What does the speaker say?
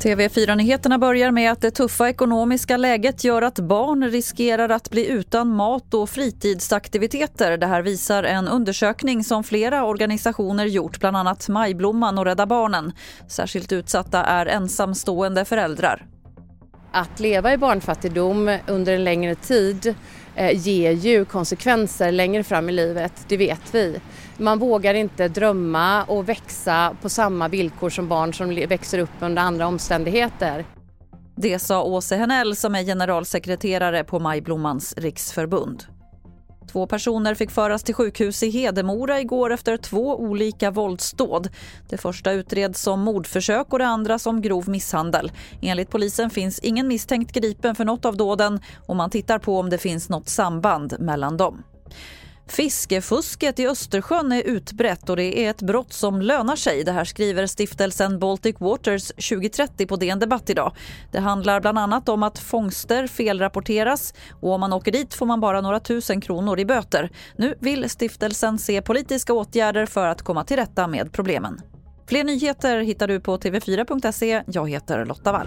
TV4-nyheterna börjar med att det tuffa ekonomiska läget gör att barn riskerar att bli utan mat och fritidsaktiviteter. Det här visar en undersökning som flera organisationer gjort, bland annat Majblomman och Rädda Barnen. Särskilt utsatta är ensamstående föräldrar. Att leva i barnfattigdom under en längre tid eh, ger ju konsekvenser längre fram i livet, det vet vi. Man vågar inte drömma och växa på samma villkor som barn som växer upp under andra omständigheter. Det sa Åse Henell som är generalsekreterare på Majblommans riksförbund. Två personer fick föras till sjukhus i Hedemora igår efter två olika våldsdåd. Det första utreds som mordförsök och det andra som grov misshandel. Enligt polisen finns ingen misstänkt gripen för något av dåden och man tittar på om det finns något samband mellan dem. Fiskefusket i Östersjön är utbrett och det är ett brott som lönar sig. Det här skriver stiftelsen Baltic Waters 2030 på DN Debatt idag. Det handlar bland annat om att fångster felrapporteras och om man åker dit får man bara några tusen kronor i böter. Nu vill stiftelsen se politiska åtgärder för att komma till rätta med problemen. Fler nyheter hittar du på tv4.se. Jag heter Lotta Wall.